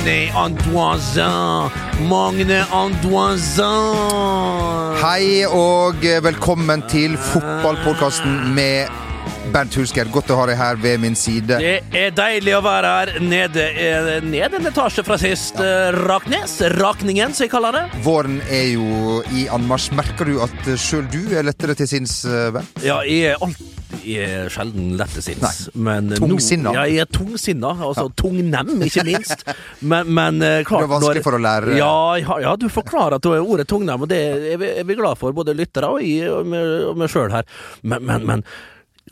Magne Antoisin. Magne Antoisin. Hei og velkommen til fotballpodkasten med Bernt Hulsker. Godt å ha deg her ved min side. Det er deilig å være her. Nede, eh, ned en etasje fra sist. Ja. Raknes. Rakningen, som jeg kaller det. Våren er jo i anmarsj. Merker du at sjøl du er lettere til sinns, eh, Bernt? Ja, jeg er jeg er sjelden lett sinns. Tungsinna. Ja, jeg er tungsinna. Altså tungnem, ikke minst. Men, men eh, klart Det er vanskelig for å lære. Ja, ja, ja, du forklarer at det ordet tungnem, og det er vi, er vi glad for, både lyttere og jeg og meg, sjøl her. Men, men, men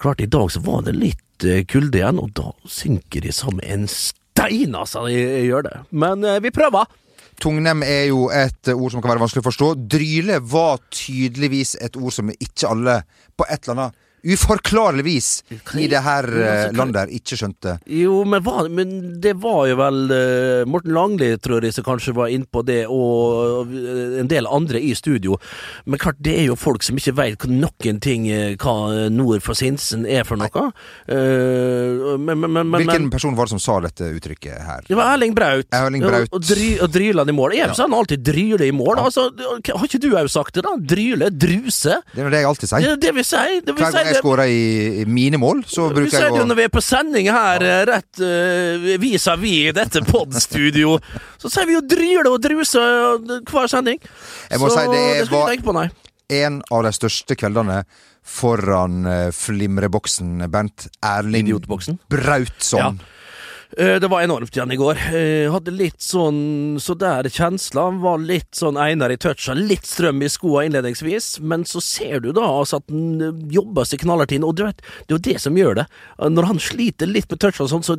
klart, i dag så var det litt eh, kulde igjen, og da synker de som en stein, altså. Jeg, jeg gjør det. Men eh, vi prøver. Tungnem er jo et ord som kan være vanskelig å forstå. Dryle var tydeligvis et ord som ikke alle på et eller annet uforklarlig vis i det her eh, landet her ikke skjønte. Jo, men, hva, men det var jo vel uh, Morten Langli, tror jeg, som kanskje var innpå det, og eh, en del andre i studio. Men klart, det er jo folk som ikke veit noen ting hva nord for Sinsen er for noe. Uh, men, men, Hvilken person var det som sa dette uttrykket her? det var Erling Braut. Erling Braut. Og, og, dry, og Dryland i mål. Jeg ja. han alltid Dryle i mål. Altså, har ikke du òg sagt det, da? Dryle? Druse? Det er det jeg alltid sier. Det, det vi sier. Det vil Hver si det- scorer i, mine mål, så bruker ser jeg det jo når vi er på sending her, eh, rett uh, vis-à-vis dette podstudio. Så sier vi jo dryle og druse eh, hver sending. Jeg må så si det er- skal vi tenke på, nei. en av de største kveldene foran uh, flimreboksen, Bernt Erling Idiotboksen. Brautsson. Eh, Det var enormt igjen i går. Jeg Hadde litt sånn så der kjensler. Var litt sånn Einar i toucha, litt strøm i skoa innledningsvis. Men så ser du da altså at han eh, jobber seg knallhardt inn, og du vet, det er jo det som gjør det. Eh, Når han sliter litt med toucha og sånn, så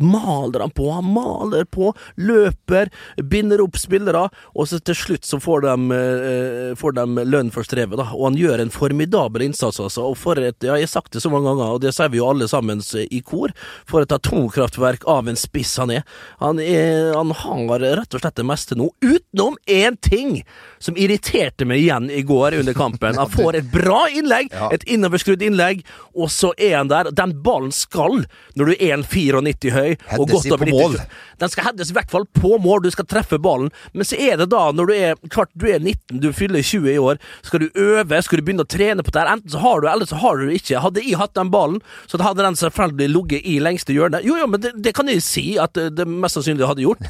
maler han på. Han maler på, løper, binder opp spillere, og så til slutt så får de, eh, får de lønn for strevet, da. Og han gjør en formidabel innsats, altså. Og for et, ja, jeg har sagt det så mange ganger, og det sier vi jo alle sammen i kor, for et atomkraftverk av en spiss han er. Han, er, han har rett og slett det meste nå, utenom én ting som irriterte meg igjen i går under kampen. Han får et bra innlegg, Ja. et innoverskrudd innlegg, og så er han der. Den ballen skal, når du er 1,94 høy og Heddes godt over på 90 mål. Den skal heades i hvert fall på mål, du skal treffe ballen. Men så er det da, når du er klart du er 19, du fyller 20 i år, skal du øve, skal du begynne å trene på det her. Enten så har du, eller så har du ikke. Hadde jeg hatt den ballen, så hadde den selvfølgelig ligget i lengste hjørne. Jo, jo, men det, det kan jeg si at det, mest sannsynlig hadde gjort.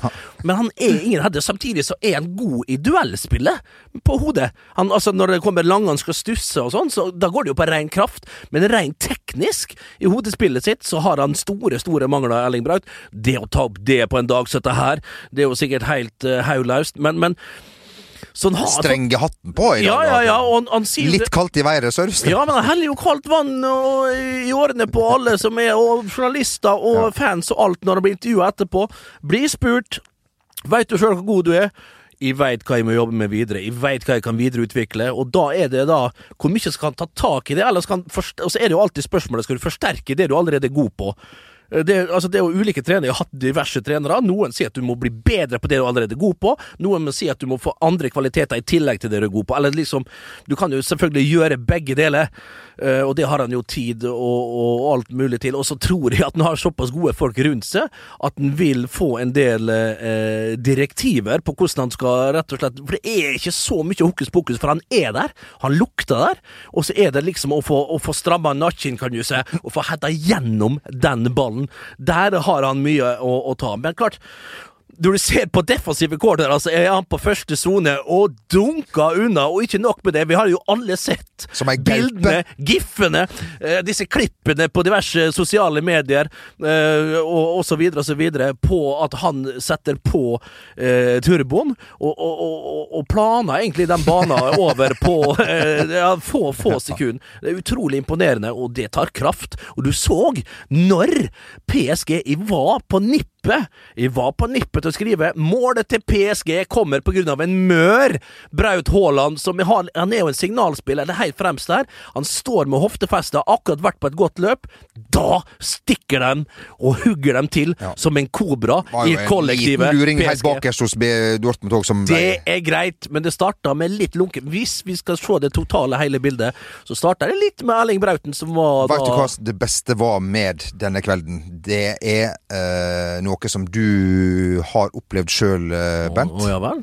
Men han er ingen hedder. Samtidig så er han god i duellspillet på hodet. Han, altså, når det kommer lange han skal stusse og sånn, så da går det jo på ren kraft. Men rent teknisk, i hodespillet sitt, så har han store, store mangler, Erling Braut. Det å ta opp det på en dag som dette her, det er jo sikkert helt uh, haulaust, men, men sånn har Strenge hatten på i dag. Ja, ja, ja, og han, sier Litt kaldt i været, Sørst. ja, men han heller jo kaldt vann og, i årene på alle som er og journalister og fans og alt når han blir intervjua etterpå. Blir spurt Veit du sjøl hvor god du er? Jeg veit hva jeg må jobbe med videre, jeg veit hva jeg kan videreutvikle, og da er det da hvor mye skal han ta tak i det, Og så er det jo alltid spørsmålet skal du forsterke det du allerede er god på. Det, altså det er jo ulike trenere, jeg har hatt diverse trenere. Noen sier at du må bli bedre på det du allerede er god på. Noen må si at du må få andre kvaliteter i tillegg til det du er god på. Eller liksom, Du kan jo selvfølgelig gjøre begge deler, eh, og det har han jo tid og, og alt mulig til. Og så tror jeg at han har såpass gode folk rundt seg at han vil få en del eh, direktiver på hvordan han skal rett og slett For det er ikke så mye hokus pokus, for han er der. Han lukter der. Og så er det liksom å få, å få stramma nakken, kan du si, og få hetta gjennom den ballen. Der har han mye å, å ta. Men klart, når du ser på defensive quarter, altså er han på første sone og dunker unna, og ikke nok med det, vi har jo alle sett bildene, giffene, eh, disse klippene på diverse sosiale medier, eh, og, osv. videre, på at han setter på eh, turboen, og, og, og, og planer egentlig den banen over på eh, ja, få, få sekunder. Det er utrolig imponerende, og det tar kraft. Og du så når PSG var på nippet Jeg var på nippet til å skrive 'Målet til PSG kommer av en mør'. Braut Haaland, som har, han er jo en signalspiller, det er helt fremst der. Han står med hoftefestet, har akkurat vært på et godt løp. Da stikker de og hugger dem til Ja. som en kobra i kollektivet PSG. Det er greit, men det starta med litt lunken Hvis vi skal se det totale hele bildet, så starta det litt med Erling Brauten, som var Vet du hva det beste var med denne kvelden? Det er uh, noe som du har opplevd sjøl, Bent? Å, ja vel?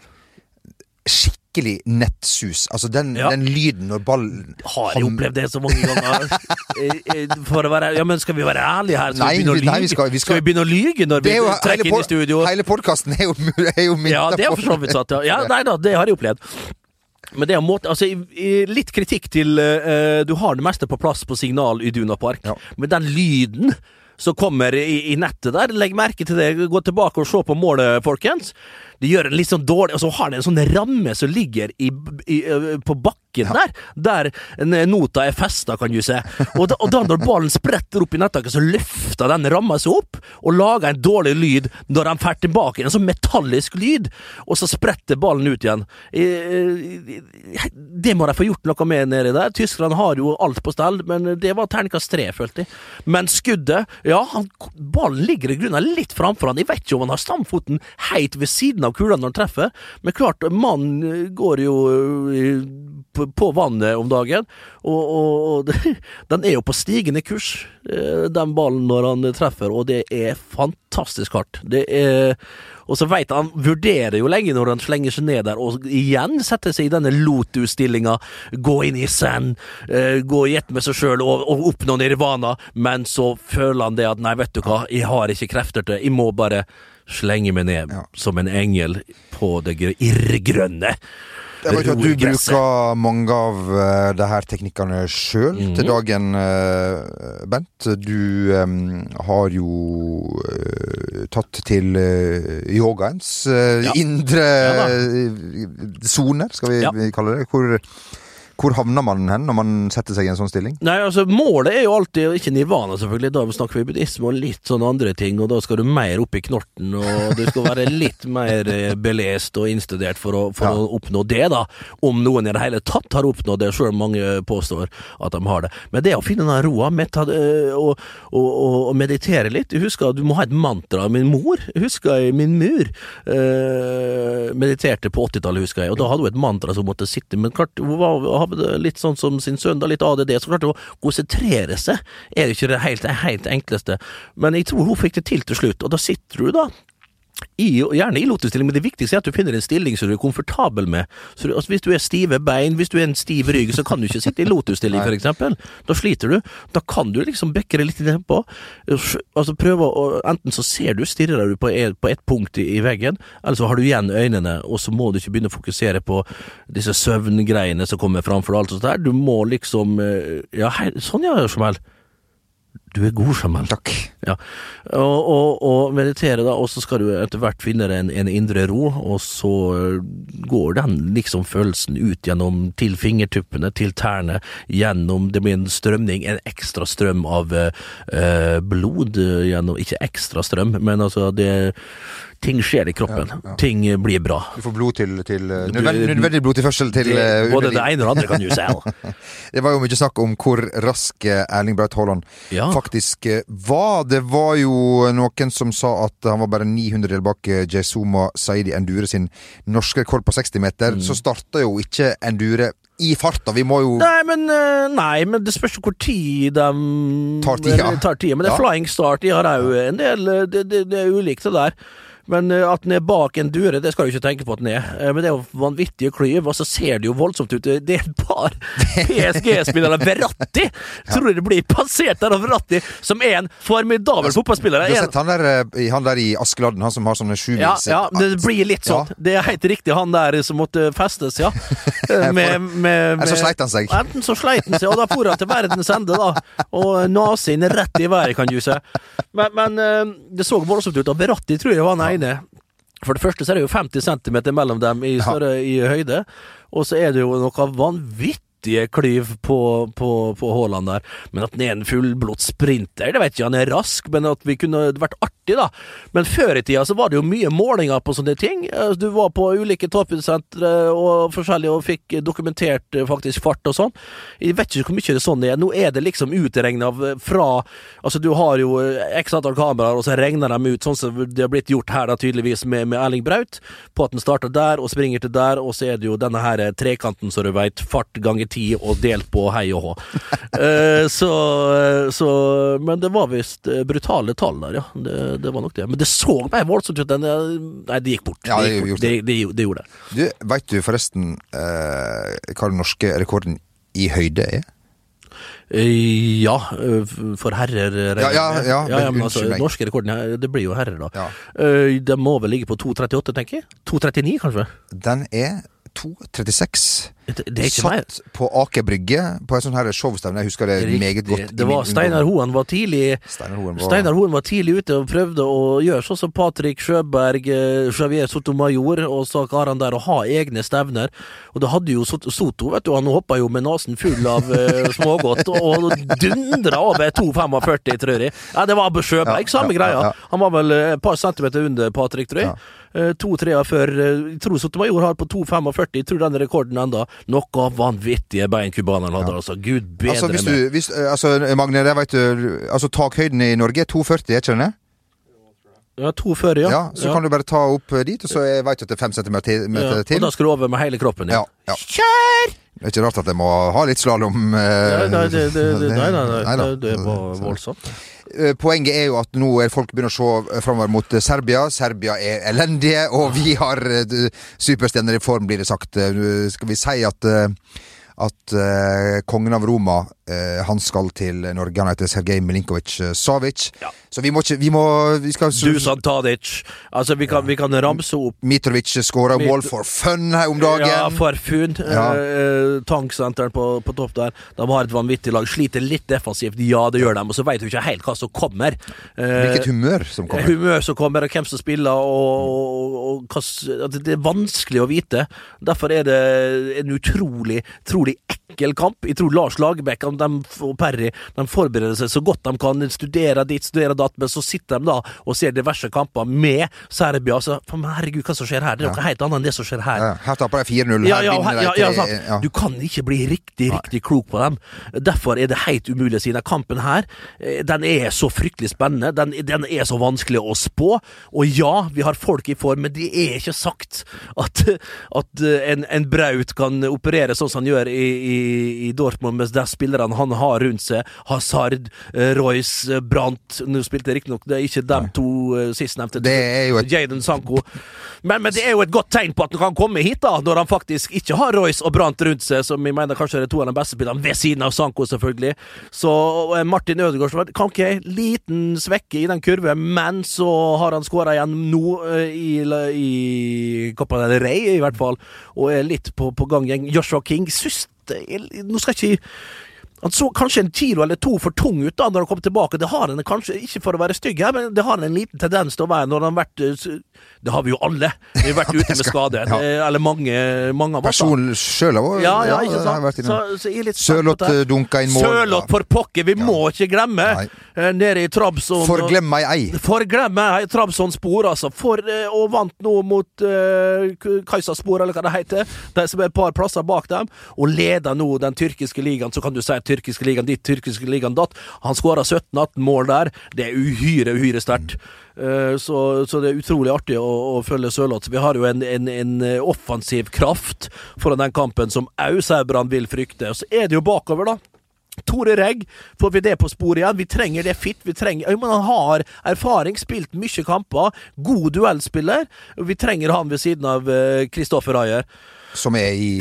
Skikkelig nettsus. Altså den, Ja. den lyden når ballen Har jeg opplevd det så mange ganger? Eh, eh, For å være Ja, men skal vi være ærlige her? Skal Nei, vi nei, vi skal- vi skal- vi begynne å lyge når vi er jo trekker inn i studio? Hele podkasten er jo, er jo mynta Ja, det er for så vidt sant. Ja. ja, nei da, det har jeg opplevd. Men det er en måte, altså, litt kritikk til uh, Du har det meste på plass på signal i Duna Park, Ja. men den lyden som kommer i, i nettet der, legg merke til det. Gå tilbake og se på målet, folkens. Det gjør en litt sånn dårlig Og så har det en sånn ramme som ligger i, i, eh, på bakken der, der nota er festa, kan du se. Og da, og da når ballen spretter opp i nettaket, så løfter den ramma seg opp og lager en dårlig lyd når den fer tilbake. En sånn metallisk lyd, og så spretter ballen ut igjen. Eh, Det må de få gjort noe med nedi der. Tyskland har jo alt på stell, men det var terningkast tre, følte jeg. Men skuddet Ja, han, ballen ligger i grunnen litt framfor han. Jeg vet ikke om han har stamfoten helt ved siden av kula når han treffer, men klart, mannen går jo eh, på, vannet om dagen, og, og, og den er jo på stigende kurs, eh, den ballen, når han treffer, og det er fantastisk hardt. Det er og så veit han, vurderer jo lenge når han slenger seg ned der, og igjen setter seg i denne Lotus-stillinga. Gå inn i sand, eh, gå i ett med seg sjøl og, og oppnå nirvana, men så føler han det at nei, vet du hva, jeg har ikke krefter til det, jeg må bare slenge meg ned Ja. som en engel på det irrgrønne. Jeg vet at du bruker mange av uh, de her teknikkene sjøl Mhm. til dagen, uh, Bent. Du um, har jo uh, tatt til yogaens Ja. indre Ja soner, skal vi kalle det. Hvor, hvor havner man hen når man setter seg i en sånn stilling? Nei, altså Målet er jo alltid ikke nirvana, selvfølgelig. Da snakker vi buddhisme og litt sånne andre ting, og da skal du mer opp i knorten, og du skal være litt mer eh, belest og innstudert for, å, for Ja. å oppnå det, da. Om noen i det hele tatt har oppnådd det, sjøl om mange påstår at de har det. Men det å finne den roa, eh, og, og, og, meditere litt Jeg husker du må ha et mantra. Min mor, husker jeg, min mur, eh, mediterte på 80-tallet, husker jeg, og da hadde hun et mantra som måtte sitte, men klart hun var, hadde litt sånn som sin sønn, litt ADD, så klart å konsentrere seg. Er jo ikke det helt, helt enkleste, men jeg tror hun fikk det til til slutt, og da sitter du da i, gjerne i lotusstilling, men det viktigste er at du finner en stilling som du er komfortabel med. Så du, altså, hvis du er stive bein, hvis du er en stiv rygg, så kan du ikke sitte i lotusstilling, eksempel. Da sliter du. Da kan du liksom bekke det litt nedpå. Altså prøve å Enten så ser du, stirrer du på et, på ett punkt i, i veggen, eller så har du igjen øynene, og så må du ikke begynne å fokusere på disse søvngreiene som kommer framfor alt sånt der. Du må liksom eh, Ja, hei, sånn ja, Jamel. Du er god, Jamel. Takk. Ja, og, og, og meditere da, og så skal du etter hvert finne en, en indre ro, og så øh, går den liksom følelsen ut gjennom til fingertuppene, til tærne, gjennom, det blir en strømning, en ekstra strøm av eh, blod øh, gjennom, ikke ekstra strøm, men altså det, ting skjer i kroppen, Ja, ja. ting blir bra. Du får blod til, til eh, nødvendig, blodtilførsel til Det, eh, både det ene og det andre kan du si. Det var jo mye snakk om hvor rask eh, Erling Braut Haaland Ja. faktisk eh, var. Det var jo noen som sa at han var bare 900 del bak Jesuma Saidi Endure sin norske rekord på 60 meter. Mm. Så starta jo ikke Endure i farta. Vi må jo Nei, men, nei, men det spørs jo hvor tid de Tar tida. tar tida. Men det er Ja. flying start. De har òg en del det, det, det er ulikt, det der. Men øh, at den er bak en dure, det skal du ikke tenke på at den er. Eh, Men det er jo vanvittige klyv, og så ser det jo voldsomt ut. Det er et par PSG-spillere. Verratti! Tror du det blir passert der av Verratti, som er en formidabel fotballspiller. Du har sett han der, eh, han der i Askeladden, han som har sånne ja, sjumils ja, det blir litt sånn. Det er helt riktig, han der som måtte festes, ja. Med, Med, med, så sleit han seg. Enten så sleit han seg, og da for han til verdens ende, da. Og nazien rett i været, kan du si. Men, men eh, det så voldsomt ut. Og Beratti tror jeg var den ene. For det første så er det jo 50 cm mellom dem i, større, i høyde, og så er det jo noe vanvittig klyv på, på, på Haaland der. Men at han er en fullblods sprinter, det vet ikke, han er rask, men at vi kunne det vært artig, da. Men før i tida så var det jo mye målinger på sånne ting. Eh, Du var på ulike toppidrettssentre og forskjellige og fikk dokumentert eh, faktisk fart og sånn. Jeg vet ikke hvor mye det er sånn det er. Nå er det liksom utregna fra Altså, du har jo eh, x antall kameraer, og så regner de ut, sånn som det har blitt gjort her, da, tydeligvis, med, med Erling Braut, på at den starter der og springer til der, og så er det jo denne her eh, trekanten, så du veit, fart ganger ganger ti og delt på hei og hå. Eh, så, så Men det var visst eh, brutale tall der, ja. Det, det var nok det. Men det så meg voldsomt ut Nei, det gikk bort. Ja, det, gikk bort. Det, det, det gjorde det. Du, Veit du forresten eh, hva den norske rekorden i høyde er? Eh, Ja, eh, for herrer ja, Ja, ja, jeg ja, men men altså, norske rekorden, det blir jo herrer, da. Ja. Eh, Det må vel ligge på 2,38, tenker jeg? 2,39, kanskje? Den er 2,36. Det, det er ikke mer. Satt på Aker Brygge på en sånn her showstevne. Jeg husker det Riktig. meget godt. Det var Steinar. Hoen var tidlig Steinar Hoen Hoen var tidlig ute og prøvde å gjøre sånn som Patrick Sjøberg, eh, Javier Sotomayor og så karene der, å ha egne stevner. Og det hadde jo Soto, vet du, han hoppa jo med nesen full av uh, smågodt og dundra over 2,45, tror jeg. Ja, det var Sjøberg, Ja, samme ja, greia. Han var vel eh, et par centimeter under Patrick, tror jeg. Ja. Eh, to-treer før eh, Jeg tror Sotomayor har på 2,45. Jeg tror den rekorden enda. Noe vanvittige bein cubaneren hadde, altså. Gud bedre Altså, hvis meg. du, hvis, eh, altså, Magne, det vet du Altså, takhøyden i Norge er 2,40, er ikke den det? Ja, to før, ja. Ja, så kan du bare ta opp eh, dit, og så jeg vet du at det er fem centimeter. Ja, til. Og da skal du over med hele kroppen. Ja, ja. Kjør! Det er ikke rart at jeg må ha litt slalåm. Nei, nei, det, det, det, nei, nei, nei, nei, det, det var voldsomt. Eh, Poenget er jo at nå er folk begynner å se framover mot eh, Serbia. Serbia er elendige, og vi har eh, superstjerner i form, blir det sagt. Eh, Skal vi si at eh, at eh, kongen av Roma eh, han skal til Norge. Han heter Sergej Milinkovic-Savic. Ja. Så vi må ikke Vi må vi skal, Dusan Tadic. Altså, vi kan, vi kan ramse opp Mitrovic skåra Mit- mål for fun her om dagen. Ja, Farfun. Ja. Eh, tanksenteren på, på topp der. De har et vanvittig lag. Sliter litt defensivt, ja det gjør de. Og så veit du ikke helt hva som kommer. Eh, Hvilket humør som kommer. humør som kommer, og hvem som spiller, og, og, og hva Det er vanskelig å vite. Derfor er det en utrolig, utrolig ekkel kamp. Jeg tror Lars Lagerbäck og Perry de forbereder seg så godt de kan. Studere ditt, studere datt, men så sitter de da og ser diverse kamper med Serbia. Så, men herregud, hva som skjer her? Det er noe helt annet enn det som skjer her. Ja, her taper de 4-0. Ja, ja, ja, ja, ja. Du kan ikke bli riktig, riktig klok på dem. Derfor er det helt umulig å si. Den kampen her, eh, den er så fryktelig spennende. Den, den er så vanskelig å spå. Og ja, vi har folk i form, men det er ikke sagt at, at eh, en, en Braut kan operere sånn som han gjør i, i, i Dortmund, mens de spillerne han har rundt seg, Hazard, eh, Royce, Brant Brandt Nå spilte riktignok det ikke dem to eh, sistnevnte. Et Jaden Sanko. Men, men det er jo et godt tegn på at han kan komme hit, da, når han faktisk ikke har Royce og Brandt rundt seg, som jeg mener kanskje er to av de beste spillerne, ved siden av Sanko, selvfølgelig. Så eh, Martin Ødegaard kan ikke en liten svekke i den kurven, men så har han skåra igjen nå eh, i, i Copa del Rey, i hvert fall, og er litt på, på gang. Joshua King syns nu skal jeg han så kanskje en kilo eller to for tung ut da når han kom tilbake. Det har han kanskje, ikke for å være stygg her, men det har han en liten tendens til å være når han har vært eh, Det har vi jo alle. Vi har vært ute med skade. ja. eh, Eller mange, mange av oss. da. Person sjøl òg. Ja, ja, ikke har sant. Så, så jeg er litt Sørloth eh, dunka inn mål. Sørloth for pokker, vi må ikke glemme! Nei. Nede i Trabzon. Forglem meg ei. Forglem meg Trabzon-spor, altså. For, og vant nå mot uh, Kajsa-spor, eller hva det heter. De som er et par plasser bak dem. Og leder nå den tyrkiske ligaen. Så kan du si tyrkiske ligaen ditt, tyrkiske ligaen datt. Han skåra 17-18 mål der. Det er uhyre, uhyre sterkt. Eh, så, så det er utrolig artig å, å følge Sørloth. Vi har jo en, en, en eh, offensiv kraft foran den kampen som òg sauerne vil frykte. Og så er det jo bakover, da. Tore Regg, får vi det på sporet igjen? Vi trenger det fit. Vi trenger, men Han har erfaring, spilt mye kamper, god duellspiller. Vi trenger han ved siden av Kristoffer Ayer. Som er i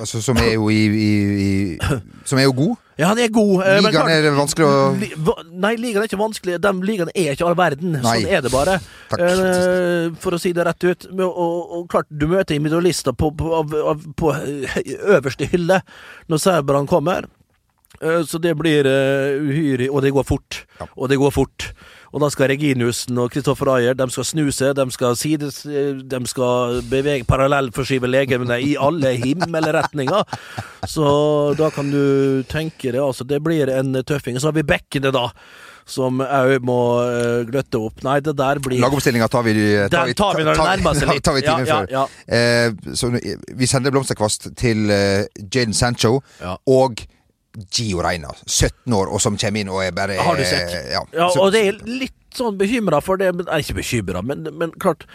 altså, Som er jo i, i, i Som er jo god. Ja, han er god. eh, Ligaen er vanskelig å Li, nei, ligaen er ikke vanskelig. De ligaene er ikke all verden. Nei. Sånn er det bare. Takk. uh, for å si det rett ut. Og, og, og klart, du møter individualister på, på, på, på øverste hylle når serberne kommer. Uh, Så det blir uh, uhyre Og det går fort. Ja. Og det går fort. Og da skal Reginussen og Kristoffer Ayer De skal snuse, de skal sides eh, De skal bevege parallellforskyve legemene i alle himmelretninger. Så da kan du tenke det. Altså, det blir en tøffing. Så har vi bekkene, da. Som òg må eh, gløtte opp. Nei, det der blir Lagoppstillinga tar vi Den tar vi når det nærmer seg litt. Tar vi timen Ja, ja, ja, Eh, så vi sender blomsterkvast til eh, Jaden Sancho og Gio Reina, 17 år, og som kommer inn og er bare Har du sett? Ja. Ja, og det er litt sånn bekymra for det men, ikke bekymra, men, men klart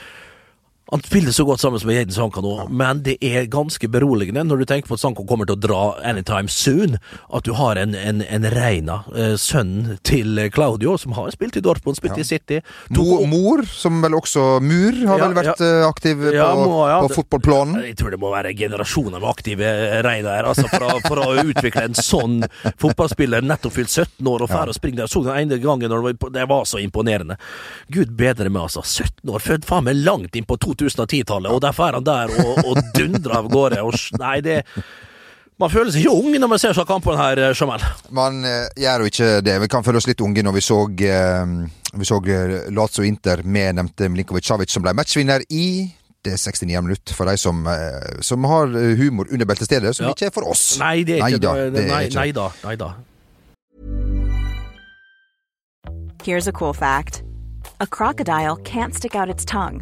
Han spiller så godt sammen med Jaden Sanka nå, men det er ganske beroligende når du tenker på at Sanka kommer til å dra anytime soon, at du har en, en, en Reina, eh, sønnen til Claudio, som har spilt i Dortmund, spilt i City. Mo, mor, som vel også Mur, har Ja, vel vært ja. eh, aktiv Ja, på, må- ja, på fotballplanen. Jeg tror det må være generasjoner med aktive Reina her, altså, for, å, for å utvikle en sånn fotballspiller, nettopp fylt 17 år og ferdig å springe der. Så den ene gangen når det var, så imponerende. Gud bedre meg, altså. 17 år, født faen meg langt inn på 2010-tallet, og derfor er han der og, og dundrer av gårde. Og, nei, det Man føler seg ikke ung når man ser så kampen her, Jamal. Jamel. Man eh, gjør jo ikke det. Vi kan føle oss litt unge når vi så, eh, vi så eh, Lazio Inter med nevnte Milinkovic Savic, som ble matchvinner i det 69. minutt, for de som, eh, som har humor under beltestedet, som Ja. ikke er for oss. Nei, det er ikke Neida, det. det er Nei, ikke. nei da. Nei da. Here's a cool fact a crocodile can't stick out its tongue.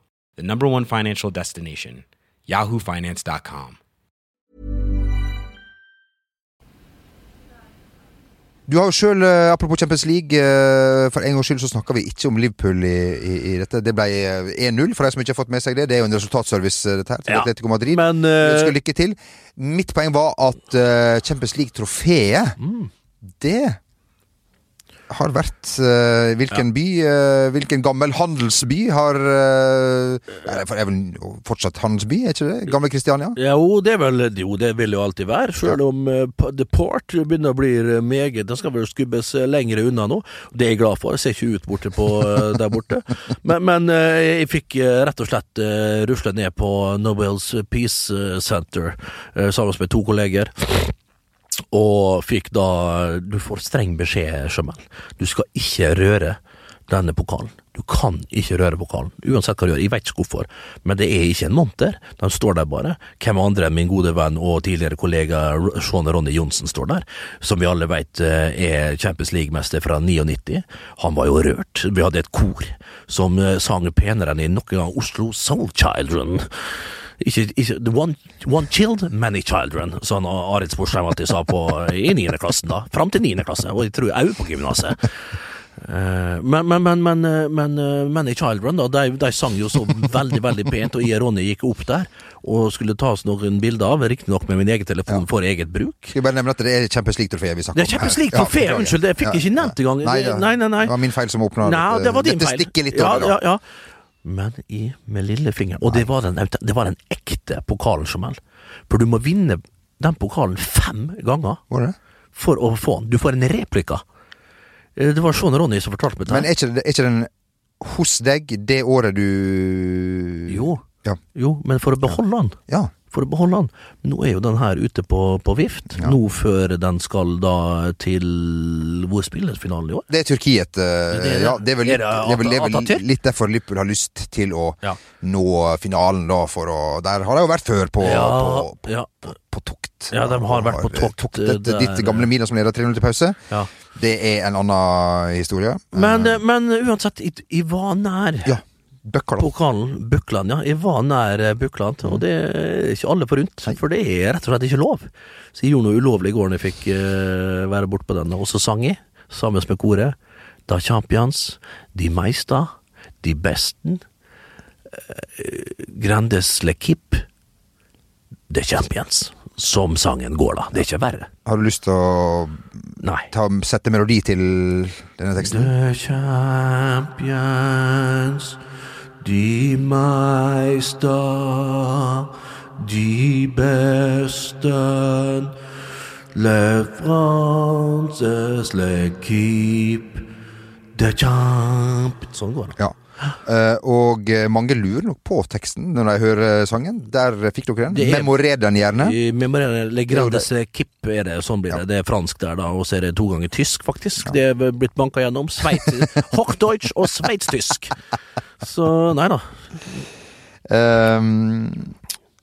the number one financial destination, yahoofinance.com. Du har jo sjøl, apropos Champions League, eh, for en gangs skyld så snakka vi ikke om Liverpool i, i, i dette. Det ble eh, 1-0, for de som ikke har fått med seg det. Det er jo en resultatservice, eh, dette her, til Ja, Atletico Madrid. men, eh, ønsker lykke til. Mitt poeng var at eh, Champions League-trofeet, Mm. det har vært uh, Hvilken by? Uh, hvilken gammel handelsby har uh, Er det vel fortsatt handelsby, er ikke det? Gamle Kristiania? Jo, det, er vel, jo, det vil jo alltid være, selv om The Port begynner å bli meget Den skal vel skubbes lenger unna nå. Det er jeg glad for. Jeg ser ikke ut borte på, der borte. Men, men jeg fikk rett og slett rusle ned på Nobels Peace Center sammen med to kolleger. Og fikk da Du får streng beskjed, Sjømel. Du skal ikke røre denne pokalen. Du kan ikke røre pokalen, uansett hva du gjør. Jeg vet ikke hvorfor, men det er ikke en monter. Den står der bare. Hvem andre enn min gode venn og tidligere kollega Sean Ronny Johnsen står der, som vi alle vet eh, er Champions League-mester fra 99. Han var jo rørt. Vi hadde et kor som eh, sang penere enn i noen gang Oslo Soul Children. Ikke, ikke one, one child, many children, som Arild Sporsheim alltid sa på, i niende klassen. da, Fram til niende klasse, og jeg tror òg på gymnaset. Eh, men, men, men, men, eh, men eh, Many Children da, de, de sang jo så veldig veldig pent, og jeg og Ronny gikk opp der og skulle ta oss noen bilder av, riktignok med min egen telefon for eget bruk. Skal bare nevne at det er Champions League-trofeet vi snakker Det er Champions her. League-trofé, ja, unnskyld, det fikk jeg ikke nevnt engang. Nei, nei, nei, nei. Det var min feil som åpna Dette stikker litt over, da. ja, ja. Men i, med lillefingeren. Og det var, den, det var den ekte pokalen, Jamel. For du må vinne den pokalen fem ganger Var det? for å få den. Du får en replika. Eh, Det var Sean Ronny som fortalte meg det. Men er ikke, er ikke den hos deg det året du Jo. Ja. Jo, men for å beholde den ja. For å beholde den. Nå er jo den her ute på, på vift, Ja. nå før den skal da til Hvor spilles finalen i år? Det er Turkiet. eh, Det er ja, det er vel Er litt, det det er vel, er vel litt derfor Liverpool har lyst til å Ja. nå finalen, da, for å Der har de jo vært før, på, ja, på, på, ja, på tokt. Ja, de har vært på tokt. tokt, Dette, der- ditt gamle Mina som leder 3-0 til pause, ja. det er en annen historie. Men, eh, men uansett, i, i hva nær Ja. Bøkker, da. pokalen Bøkland, ja. Jeg var nær Bøkland, Bukland, og det er ikke alle forunt. For det er rett og slett ikke lov. Så jeg gjorde noe ulovlig i går når jeg fikk uh, være bortpå den, og så sang jeg, sammen med koret, Da Champions, De Meista, De Besten, uh, Grandes L'Equipe, The Champions. Som sangen går, da. Det er ikke verre. Har du lyst til å Nei. ta, sette melodi til denne teksten? The champions, de Meister, de besten, Le Frances, l'Equipe, the champ Sånn går det. Ja. Eh, og eh, mange lurer nok på teksten når de hører sangen. Der fikk dere den. Er- Memorer den gjerne. I Memorere Le Grandes Kipp er det, sånn blir det. Det er fransk der, da, og så er det to ganger tysk, faktisk. Det er blitt banka gjennom. Hochdeutsch og sveitstysk. Så nei da. Um,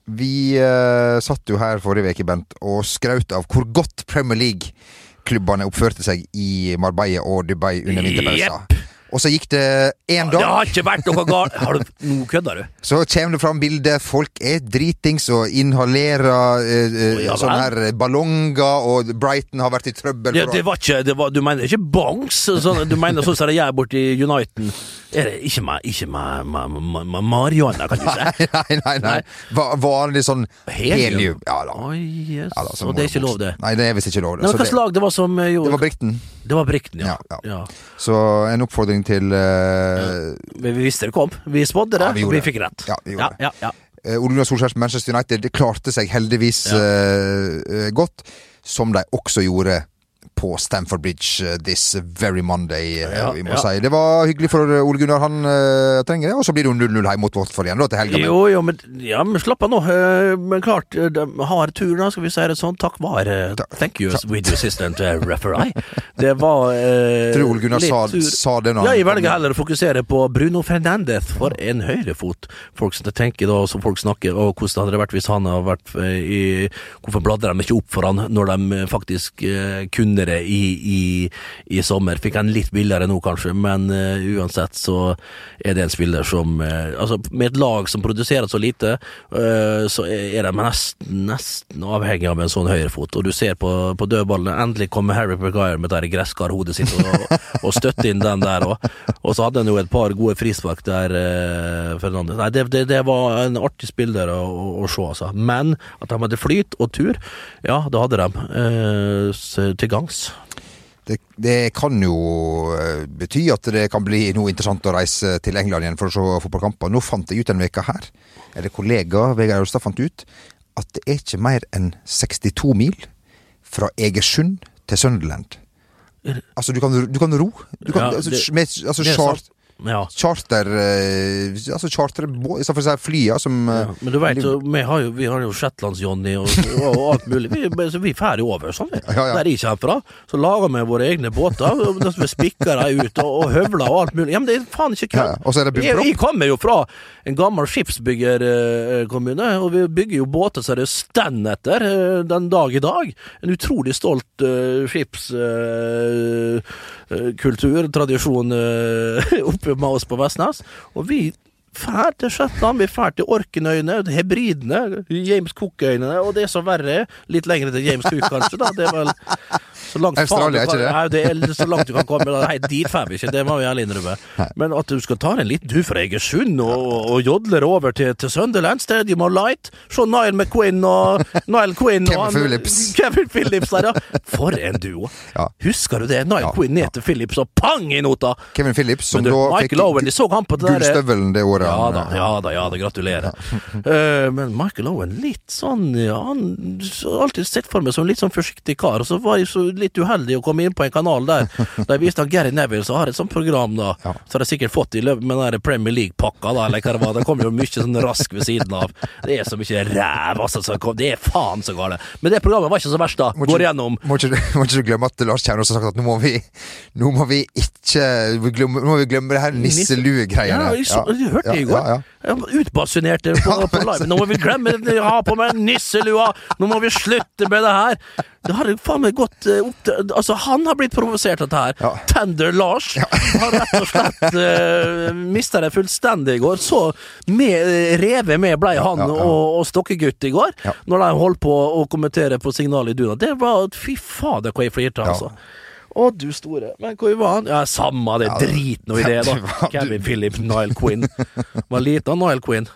vi uh, satt jo her forrige uke, Bent, og skraut av hvor godt Premier League-klubbene oppførte seg i Marbella og Dubai under vinterpausa. Og så gikk det én Det har ikke vært noe galt. Har du Nå kødder du. så kommer det fram bilder. Folk er dritings og inhalerer eh, oh, Ja sånne her ballonger, og Brighton har vært i trøbbel. Det, det var ikke det var, Du mener ikke bongs? Sånn, du mener sånn som de gjør borti Uniten? Er det ikke med, ikke med marihuana, kan du si? Nei, nei, nei. nei. vanlig sånn Helium. Ja da. Oh, yes. Ja, da, og det er ikke lov, det. Nei, det er visst ikke lov. det. Så Hvilket lag det var som eh, gjorde det var Brikten. Det var Brikten, ja. Ja, ja. ja. Så en oppfordring til uh, vi visste det kom. Vi spådde det, Ja, vi vi, fikk rett. Ja, vi gjorde ja, ja, ja. eh, Ole Gunnar Solskjærs Manchester United det klarte seg heldigvis eh, godt, som de også gjorde på Stamford Bridge eh, this very Monday, eh, Ja, vi må ja. si. Det var hyggelig for eh, Ole Gunnar, han uh, trenger det. Og så blir det jo 0-0 hjemme mot Watford igjen da, til helga. Jo, jo, men, ja, men slapp av nå. Men klart, de har tur, da, skal vi si det sånn. Takk vare Thank you, video assistant eh, referee. Det var uh, Tror Ole Gunnar sa, sa det nå. Ja, jeg velger heller å fokusere på Bruno Fernandez for en høyrefot. Folk som tenker da, som folk snakker, og hvordan hadde det vært hvis han hadde vært i Hvorfor bladde de ikke opp for han når de faktisk uh, kunne det i, i, i sommer? Fikk han litt billigere nå, kanskje, men uh, uansett så er det en spiller som uh, Altså, med et lag som produserer så lite, uh, så er de nesten, nesten avhengig av en sånn høyrefot. Og du ser på, på dødballene, endelig kommer Harry Maguire med det gresskarhodet sitt og, og støtter inn den der òg. Og så hadde han jo et par gode frispark der, Fernandes. Nei, det, det, det var en artig spiller å, å, å se, altså. Men at de hadde flyt og tur, ja, det hadde de. Til gangs. Det, det kan jo eh, bety at det kan bli noe interessant å reise til England igjen for å se fotballkamper. Nå fant jeg ut denne veka her, eller kollega Vegard Aulstad fant ut, at det er ikke mer enn 62 mil fra Egersund til Sunderland. Er Altså, du kan, du kan ro. Du kan, Ja, altså, med, altså, det er sant. Ja. charter eh, Altså charter å si flya som eh, Ja, men du vet, så, vi har jo, vi har jo Shetlands-Johnny og, og, alt mulig. Vi, så vi jo over sånn, vi. Ja, ja. Der jeg kommer fra. Så lager vi våre egne båter. Vi spikker dem ut og, og høvler og alt mulig. Ja, men det er faen ikke kødd. Ja, så er det Jeg, jeg kommer jo fra en gammel skipsbyggerkommune, og vi bygger jo båter så det står etter eh, den dag i dag. En utrolig stolt uh, skipskultur, tradisjon, uh, oppe med oss på Vestnes. Og vi drar til Shetland, vi drar til Orkenøyene, Hebridene, James Cook-øyene, og det som verre er, litt lenger til James Cook kanskje, da. Det er vel så langt Australia, er ikke det? Nei, det er så langt du kan komme. Nei, dit får vi ikke, det må vi ærlig innrømme. Men at du skal ta en liten tur fra Egersund og, og jodler over til, til Sunderland Stadium of Light, se Nile McQueen og Nile Quinn og Kevin Phillips. Kevin Phillips der, ja. For en duo. Ja. Husker du det? Nile Ja, Quinn ned til Phillips og pang i nota! Kevin Phillips, som du, da Michael Owen, de så han på det gullstøvelen det året. ja da, eh, ja da, ja da, gratulerer. uh, men Michael Owen, litt sånn ja, Han alltid sett for meg som en litt sånn forsiktig kar, og så var jeg så litt uheldig å komme inn på en kanal der de viste at Gary Neville som har et sånt program, da. Ja. Så har de sikkert fått i løpet med den der Premier League-pakka, da, eller hva det var. Det kommer jo mye sånn rask ved siden av. Det er så mye ræv, altså. Det er faen så gale. Men det programmet var ikke så verst, da. Går igjennom. Må ikke, må ikke du glemme at Lars Kjærnes har sagt at nå må vi Nå må vi ikke vi glemme, Nå må vi glemme det her nisselue-greiene. Ja, du hørte det i går. Ja, ja, utbasunerte på, på live. Nå må vi glemme det, ha på meg nisselua! Nå må vi slutte med det her! Det har faen meg gått eh, opp til Altså, han har blitt provosert av dette her. Ja. Tender Lars har rett og slett uh, mista det fullstendig i går. Så med, eh, revet med blei han ja, ja. og, og Stokkegutt i går, Ja. når de holdt på å kommentere på signalet i Duna. Det var Fy fader, hvor jeg flirte, Ja. altså. Å, du store. Men hvor var han? Ja, samme det. Ja, Drit nå i det, da. Kevin Philip, Nile Quinn. Var liten Nile Quinn.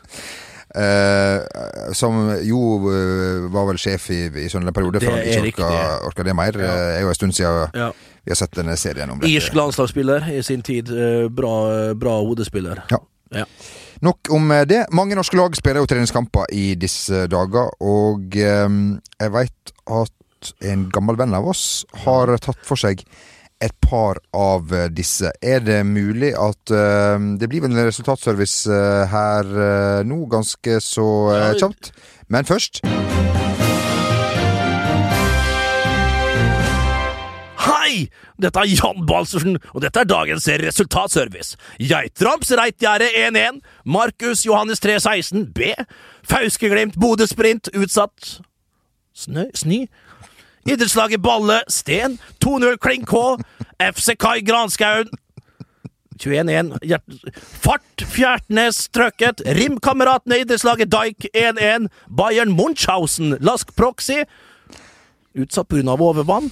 Eh, som jo eh, var vel sjef i, i sånn en periode, han ikke orka, orka det mer. Eh, Det er jo en stund siden Ja. vi har sett denne serien om. Irsk landslagsspiller i sin tid. Eh, Bra, bra hodespiller. Ja. Ja. Nok om eh, det. Mange norske lag spiller jo treningskamper i disse dager, og eh, jeg veit at en gammel venn av oss har tatt for seg et par av eh, disse. Er det mulig at uh, Det blir vel en resultatservice uh, her uh, nå, ganske så kjapt. Men først Hei! Dette er Jan Balsersen, og dette er dagens resultatservice. Geitrams Reitgjerde 1-1. Markus Johannes 3-16 B. Fauske-Glimt Bodø Sprint utsatt. Snø? Sny? Idrettslaget Balle Sten 2-0 Kling K. FC Kai Granskauen 21-1. Fart Fjertnes trøkket. Rimkameratene idrettslaget Dijk 1-1. Bayern Munchhausen Lask Proxy utsatt pga. overvann.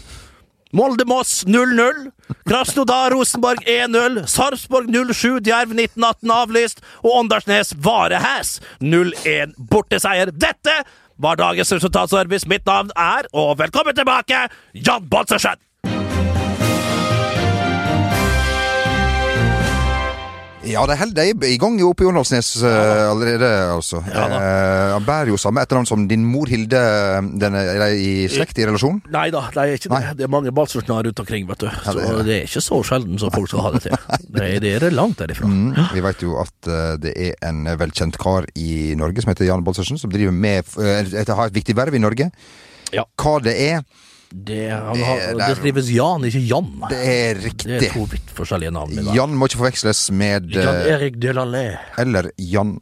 Molde-Moss 0-0. Krasnodar Rosenborg 1-0. Sarpsborg 0-7. Djerv 1918 avlyst. Og Åndalsnes Varehæs 0-1 borteseier. Dette var dagens resultatservice. Mitt navn er, og velkommen tilbake, Jan Balsersen! Ja, de holder de er i gang oppe i Åndalsnes uh, allerede, altså. Ja. Eh, han bærer jo samme etternavn som din mor Hilde. Den er, er de i slekt, i relasjon? Nei da, det er ikke det. Nei. Det er mange Balsersnar rundt omkring, vet du. Så det er det. det er ikke så sjelden som folk skal ha det til. Det er, det er langt derifra. Mm. Vi vet jo at uh, det er en velkjent kar i Norge som heter Jan Balsersen, som driver med uh, har et viktig verv i Norge. Ja. Hva det er, Det, han Det- det skrives Jan, ikke Jan. det er Det er to vidt forskjellige navn. Jan må ikke forveksles med Jan eh, Erik Delalé. Eller Jan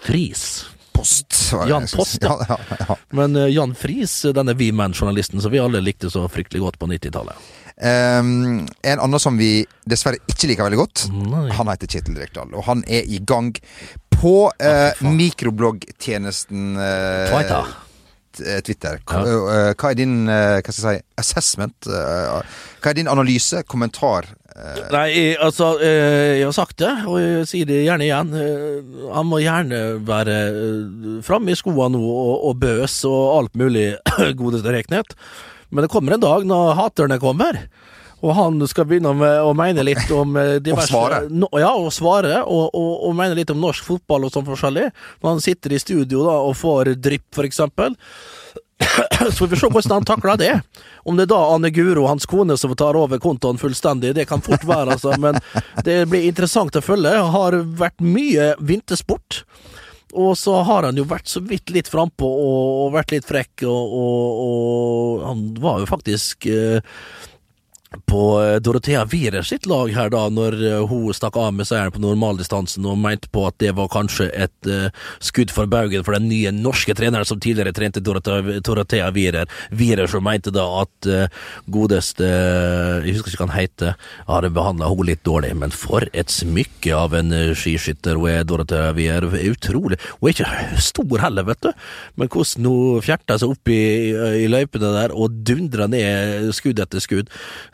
Friis. Post. Jan. Post, ja. ja. ja. Men eh, Jan Friis, denne V-Man-journalisten som vi alle likte så fryktelig godt på 90-tallet. Um, en annen som vi dessverre ikke liker veldig godt, Nei. han heter Kjetil Rekdal. Og han er i gang på uh, mikrobloggtjenesten uh, Twitter. T- Twitter. Hva, ja. hva er din eh, hva skal jeg si, assessment? eh, hva er din analyse, kommentar? eh, Nei, altså, eh, jeg har sagt det, og jeg sier det gjerne igjen. Eh, Han må gjerne være eh, framme i skoene nå og, og bøs og alt mulig, godeste Reknet. Men det kommer en dag når haterne kommer. Og han skal begynne med å mene litt om diverse, Og svare. No, ja, og svare, og, og, og mene litt om norsk fotball og sånn forskjellig. Når han sitter i studio da og får drypp, for eksempel. Så får vi se hvordan han takler det. Om det er da Anne Guro, hans kone, som tar over kontoen fullstendig, det kan fort være, altså. Men det blir interessant å følge. Det har vært mye vintersport. Og så har han jo vært så vidt litt frampå og, og vært litt frekk, og, og, og han var jo faktisk eh, på eh, Dorothea Wierer sitt lag her da, når eh, hun stakk av med seieren på normaldistansen og mente på at det var kanskje et uh, skudd for baugen for den nye norske treneren som tidligere trente Dorothea, Dorothea Wierer. Wierer som mente da at uh, godeste uh, Jeg husker ikke hva han heter, har behandla henne litt dårlig, men for et smykke av en skiskytter hun er, Dorothea Wierer. Utrolig. Hun er ikke stor heller, vet du, men hvordan hun fjerta seg opp i, i løypene der og dundra ned skudd etter skudd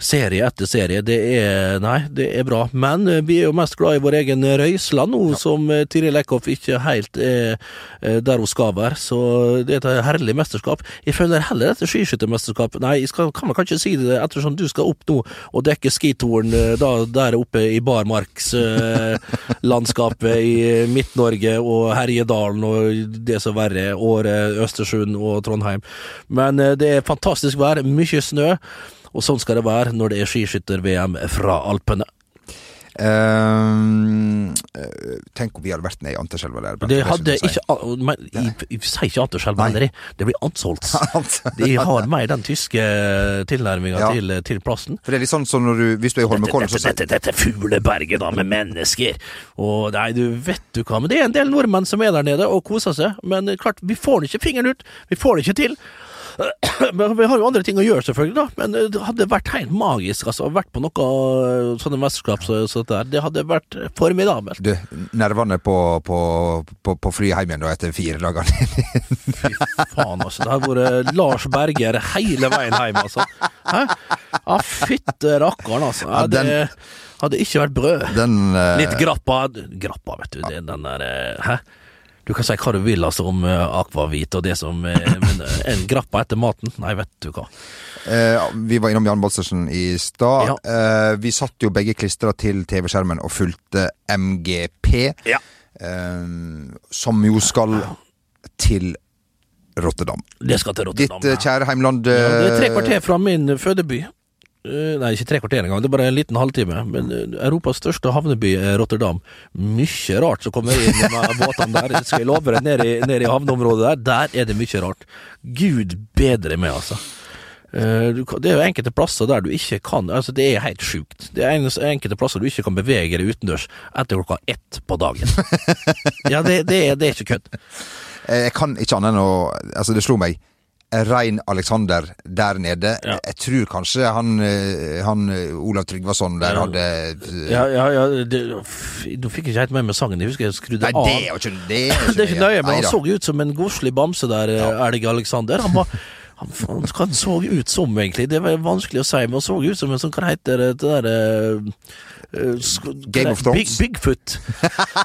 serie etter serie. Det er Nei, det er bra. Men eh, vi er jo mest glad i vår egen Røisland nå, som eh, Tiril Eckhoff ikke helt er eh, der hun skal være. Så det er et herlig mesterskap. Jeg føler heller dette skiskyttermesterskapet Nei, jeg skal, kan vel kanskje si det ettersom du skal opp nå og dekke skitoren da, der oppe i barmarkslandskapet i Midt-Norge og Herjedalen og det som verre er, Åre, Østersund og Trondheim. Men eh, det er fantastisk vær, mye snø. Og sånn skal det være når det er skiskytter-VM fra Alpene. Eh, tenk om vi hadde vært nede i Anterselva. Det hadde det ikke men, Jeg, jeg sier ikke Anterselva heller, det blir. Altså, De har mer den tyske tilnærminga Ja. til, til plassen. For det er litt sånn som når du, hvis du er i Holmenkollen, Dette, Dette, dette, dette fugleberget da, med mennesker. Og nei, du vet du hva, men det er en del nordmenn som er der nede og koser seg. Men eh, klart, vi får det ikke fingeren ut. Vi får det ikke til. Men Vi har jo andre ting å gjøre, selvfølgelig, da. Men eh, det hadde vært helt magisk, altså. Vært på noe eh, sånne mesterskap så, så det der. Det hadde vært formidabelt. du, nervene på, på, på, på flyet hjem igjen da etter fire dager. Fy faen, altså. Det har vært Lars Berger hele veien hjem, altså. Hæ? Ja, fytte rakkeren, altså. Ja, det hadde ikke vært brød. Den uh... Litt grappa Grappa, vet du. Det den der Hæ? Du kan si hva du vil altså om uh, akvavit og det som eh, Men eh, en grappa etter maten? Nei, vet du hva. eh, Vi var innom Jan Balsersen i stad. Ja. Eh, vi satt jo begge klistra til TV-skjermen og fulgte MGP, Ja. eh, som jo skal til Rotterdam. Det skal til Rotterdam. Ditt eh, kjære heimland ja, det er tre eh, kvarter fra min fødeby. Eh, Nei, ikke tre kvarter engang, det er bare en liten halvtime. Men eh, Europas største havneby er Rotterdam. Mye rart som kommer inn med båtene der. Skal jeg love deg, nede i, i havneområdet der, der er det mye rart. Gud bedre med, altså. Eh, det er jo enkelte plasser der du ikke kan Altså, det er helt sjukt. Det er enkelte plasser du ikke kan bevege deg utendørs etter klokka ett på dagen. Ja, det, det, er, det er ikke kødd. Jeg kan ikke annet enn å Altså, det slo meg. Rein Alexander der nede. Ja. Jeg tror kanskje han, eh, han eh, Olav Tryggvason der hadde eh, Ja, ja, ja Nå fikk jeg ikke helt med meg sangen. Jeg husker jeg skrudde Nei, av. det er ikke Det er, Det er ikke nøye, men han Neida. så ut som en godslig bamse der, ja. Elg Alexander. Han var han, han, han så ut som, egentlig. Det var vanskelig å si, men han så ut som en sånn, hva heter det, der Game of Thrones? Big, Bigfoot.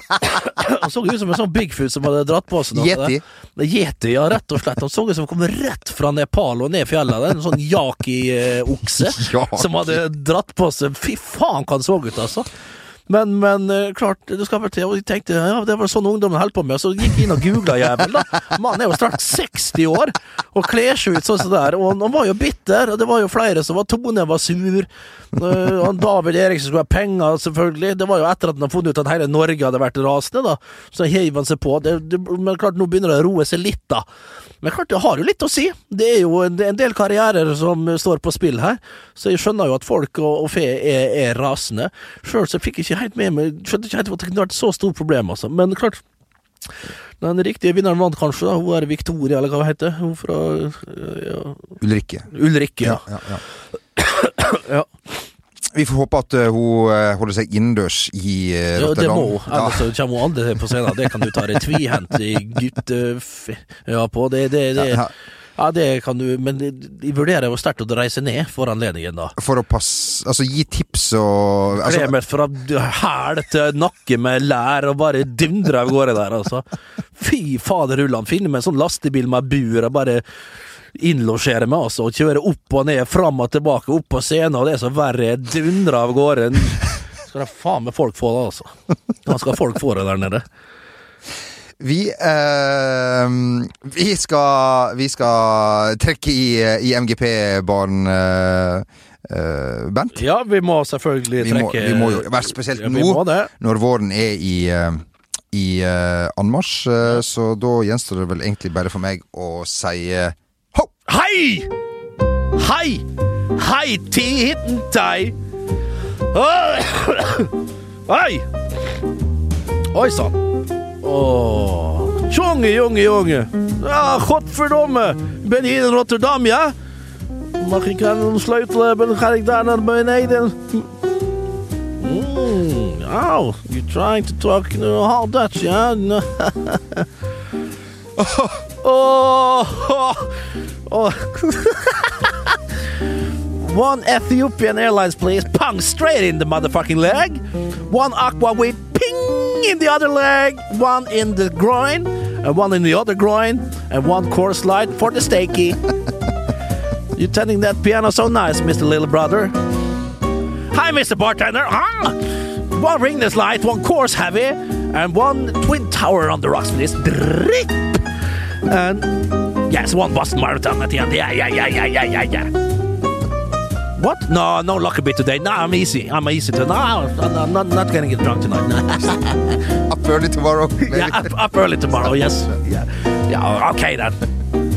han så ut som en sånn Bigfoot som hadde dratt på seg noe. Yeti? Yeti, ja, rett og slett. Han så ut som han kom rett fra Nepal og ned fjellet. En sånn yaki-okse som hadde dratt på seg Fy faen, hva han så ut, altså. Men, men eh, klart, det skal vel til. Og jeg tenkte ja, det var sånn ungdommen holdt på med. Så gikk jeg inn og googla jævel, da. Mannen er jo snart 60 år og kler seg ut sånn som det der. Og han var jo bitter, og det var jo flere som var Tone var sur. Uh, og David Eriksen skulle ha penger, selvfølgelig. Det var jo etter at han hadde funnet ut at hele Norge hadde vært rasende, da. Så heiv han seg på. Det, det, men klart, nå begynner det å roe seg litt, da. Men klart, det har jo litt å si. Det er jo en, en del karrierer som står på spill her, så jeg skjønner jo at folk og, og fe er, er rasende. Sjøl så fikk jeg ikke helt med meg Skjønte ikke helt at det kunne vært så stort problem, altså. Men klart, den riktige vinneren vant kanskje, da. Hun er Victoria, eller hva hun heter. Hun fra ja, Ulrikke. Ulrikke, ja. Ja, ja. ja. Vi får håpe at eh, hun eh, holder seg innendørs i Rotterdam. Ja, det må hun. Ellers kommer hun aldri på scenen. Det kan du ta deg tvihendt i guttef... Ja, på. Det, det, det, Ja, det kan du Men jeg vurderer jo sterkt å reise ned for anledningen, da. For å passe Altså, gi tips og altså, Kle meg fra hæl til nakke med lær og bare dundre av gårde der, altså. Fy fader Ulland. finne meg en sånn lastebil med bur og bare innlosjere meg, altså. Og kjøre opp og ned, fram og tilbake, opp på scenen, og det er så verre. Dundre av gårde. Skal da faen meg folk få det, altså. Da skal folk få det der nede. Vi eh, Vi skal Vi skal trekke i, i MGP-barn eh, eh, Bent. Ja, vi må selvfølgelig Vi må, trekke vi må jo være spesielt Ja, nå, må når våren er i uh, i uh, anmarsj, Uh, så da gjenstår det vel egentlig bare for meg å si uh, ho! Hei! Hei! Hei titten tei! Hei! Oi sann. Åh. Tjonge, jonge, jonge. Ja, godverdomme. Ben hier in Rotterdam, ja? Mag ik een sleutel hebben? Dan ga ik daar naar beneden. Mm, oh, you're trying to talk uh, all Dutch, ja? oh, oh, oh. One Ethiopian Airlines, please. Pung straight in the motherfucking leg. One aqua with ping in the other leg. One in the groin. And one in the other groin. And one course light for the steaky. You're tending that piano so nice, Mr. Little Brother. Hi, Mr. Bartender. Ah! One ringless light, one course heavy, and one twin tower on the rocks, please. Drip. And yes, one Boston Marathon at the end. Yeah, yeah, yeah, yeah, yeah, yeah, yeah. What? No, no Lockerbie today. No, I'm easy. I'm easy to. No, I'm not, not gonna get drunk tonight. Up early tomorrow. yeah, up, up early tomorrow. Yes. Yeah. Yeah. Okay then.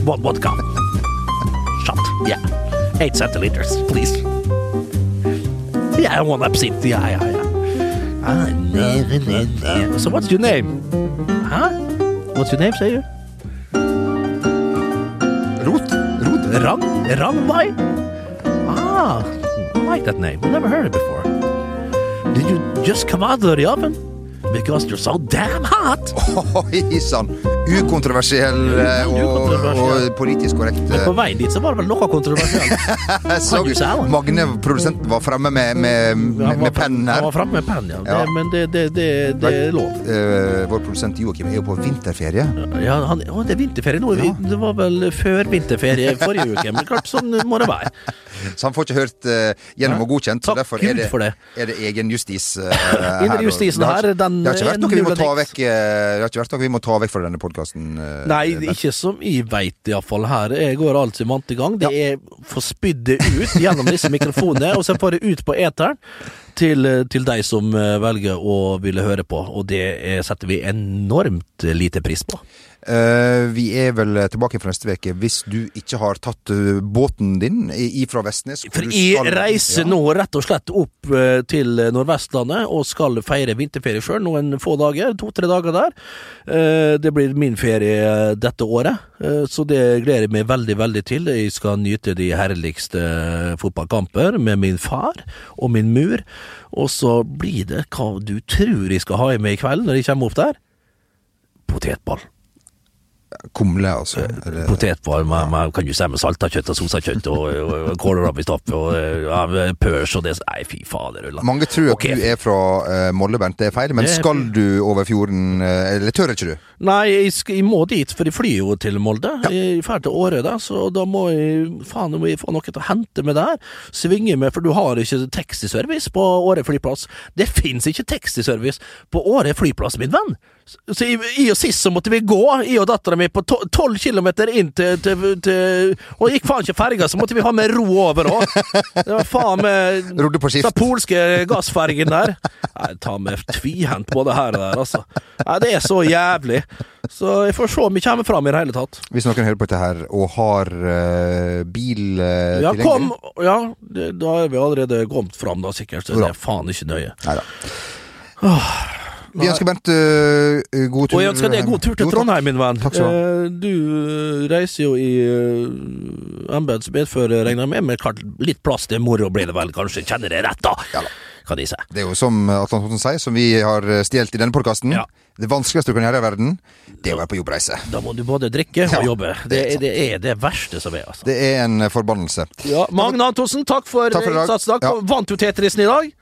What vodka? Shot. Yeah. Eight centiliters, please. Yeah, one absinthe. Yeah, yeah, yeah. Ah, ne. So what's your name? Huh? What's your name, say you? Rot? Rot? Rang? Rangvai? Ah, I like that name. Never heard it before. Did you just come out of the oven? Because you're so damn hot. Oi sann! Ukontroversiell eh, og, Ukontroversiell. og politisk korrekt. Men på vei dit så var det vel noe kontroversielt. Så? Magne, produsenten, var fremme med, med, med, med pennen Han var fremme med pennen, ja. Ja. Det, men det, det, det, det er lov. Uh, vår produsent Joakim er jo på vinterferie. Ja, han, å, det er vinterferie nå. Ja. Det var vel før vinterferie forrige uke, men klart sånn må det være. Så han får ikke hørt uh, gjennom og godkjent. Så Takk derfor er det, for det. er det egen justis uh, her. Justisen her, den Det har ikke er vært noe vi må ta vekk eh, Det har ikke vært noe vi må ta vekk fra denne podkasten. Nei, ikke som jeg veit iallfall her. Jeg går alltid vant i gang. Det er for spydd det ut gjennom disse mikrofonene, og så får det ut på eteren til, til de som eh, velger å ville høre på, og det eh, setter vi enormt lite pris på. Eh, vi er vel tilbake fra neste uke hvis du ikke har tatt eh, båten din ifra Vestnes. For jeg skal- reiser Ja. nå rett og slett opp eh, til Nordvestlandet og skal feire vinterferie sjøl noen få dager. To-tre dager der. Det blir min ferie dette året, så det gleder jeg meg veldig, veldig til. Jeg skal nyte de herligste fotballkamper med min far og min mur. Og så blir det hva du tror jeg skal ha i meg i kveld når jeg kommer opp der. Potetball. Kumle, altså. Eller- Potetball med, med, kan du si med salta kjøtt og sosa kjøtt og, og, og kålrabistappe og ja, pørs og det Nei, fy fader. Mange tror at du er fra uh, Molde, Bernt. Det er feil. Men skal du over fjorden, uh, eller tør ikke du? Nei, jeg, jeg må dit, for jeg flyr jo til Molde. Jeg drar til Åre, da, så da må jeg faen, må jeg få noe til å hente med der. Svinge med, for du har ikke taxiservice på Åre flyplass. Det fins ikke taxiservice på Åre flyplass, min venn. Så i, i og sist så måtte vi gå, jeg og dattera mi, på to- tolv kilometer inn til, til, til Og gikk faen ikke ferga, så måtte vi ha med ro over òg. Det var faen med Rodde på skift. Den polske gassfergen der. Nei, ta med tvihendt både her og der, altså. Nei, det er så jævlig. Så jeg får se om vi kommer fram i det hele tatt. Hvis noen hører på dette her og har uh, bil uh, Ja, tilgjengelig kom! Ja, det, da er vi allerede kommet fram, da, sikkert. Så Bra. det er faen ikke nøye. Neida. Vi ønsker Bent uh, god tur. Og jeg ønsker deg god tur til Trondheim, min venn. Takk skal du ha. Eh, Du reiser jo i uh, embets medfør, regner jeg med, men litt plass til moro blir det vel, kanskje. Kjenner det rett, da, Ja da. kan de sier. Det er jo som Atle Antonsen sier, som vi har stjålet i denne podkasten. Ja. Det vanskeligste du kan gjøre i verden, det er å være på jobbreise. Da må du både drikke Ja, og jobbe. det Det, er er- det er det verste som er, altså. Det er en forbannelse. Ja, Magne Antonsen, takk for, Takk for innsatsen. Ja. Vant du Tetrisen i dag?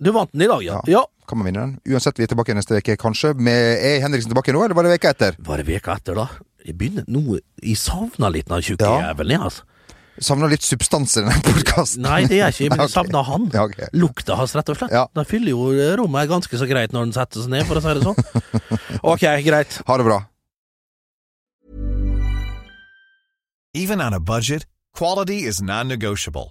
Du vant den i dag, ja. ja. Kan man vinne den? Uansett, vi er tilbake neste uke, kanskje. Med, er Henriksen tilbake nå, eller var det veka etter? Var det veka etter, da. Jeg begynner nå Jeg savna litt den tjukke Ja. jævelen, jeg, altså. Savna litt substans i denne podkasten. Nei, det er jeg ikke, men jeg savner savna han. Ja, okay. Lukta hans, rett og slett. Ja. Den fyller jo rommet ganske så greit når den setter seg ned, for å si det sånn. Ok, greit. Ha det bra. Even on a budget, quality is non-negotiable.